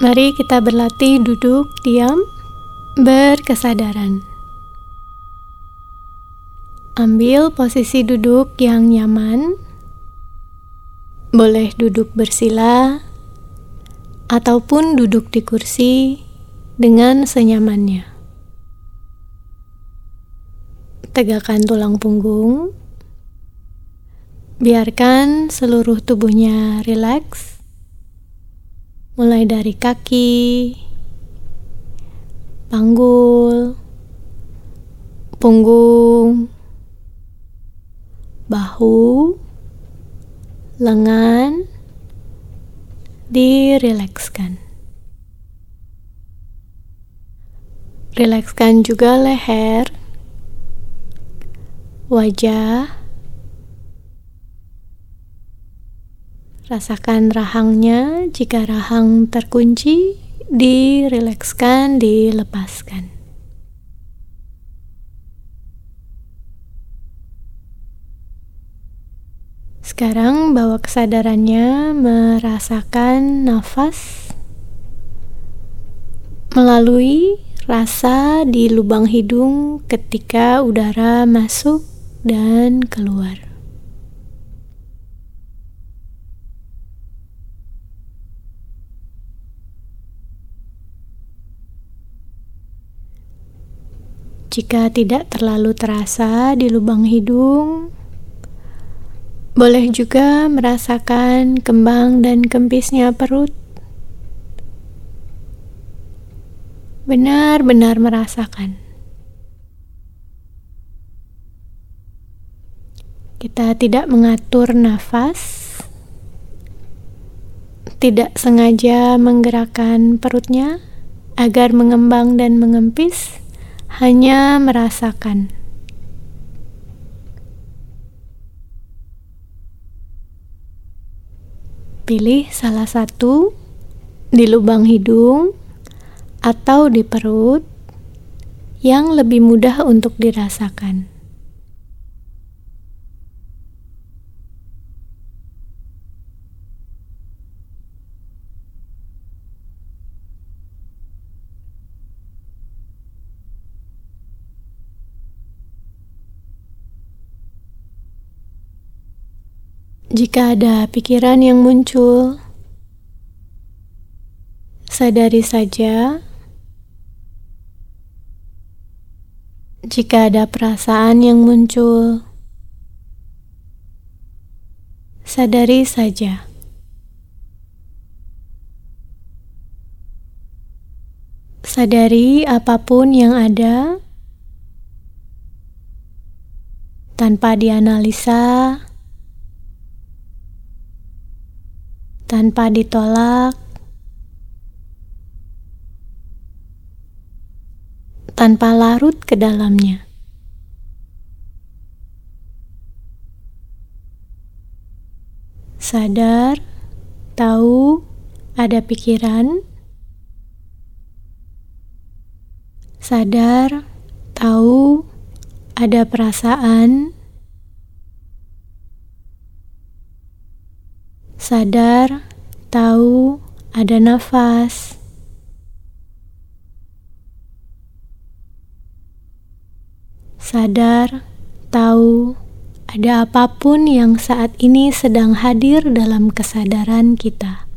Mari kita berlatih duduk diam, berkesadaran. Ambil posisi duduk yang nyaman. Boleh duduk bersila ataupun duduk di kursi dengan senyamannya. Tegakkan tulang punggung. Biarkan seluruh tubuhnya rileks mulai dari kaki, panggul, punggung, bahu, lengan, dirilekskan. Rilekskan juga leher, wajah, Rasakan rahangnya, jika rahang terkunci, dirilekskan, dilepaskan. Sekarang bawa kesadarannya merasakan nafas melalui rasa di lubang hidung ketika udara masuk dan keluar. Jika tidak terlalu terasa di lubang hidung, boleh juga merasakan kembang dan kempisnya perut. Benar-benar merasakan. Kita tidak mengatur nafas, tidak sengaja menggerakkan perutnya agar mengembang dan mengempis hanya merasakan. Pilih salah satu di lubang hidung atau di perut yang lebih mudah untuk dirasakan. Jika ada pikiran yang muncul, sadari saja. Jika ada perasaan yang muncul, sadari saja. Sadari apa pun yang ada tanpa dianalisa tanpa ditolak, tanpa larut ke dalamnya. Sadar, tahu ada pikiran, sadar, tahu ada perasaan. sadar, tahu ada nafas. Sadar, tahu ada apa pun yang saat ini sedang hadir dalam kesadaran kita.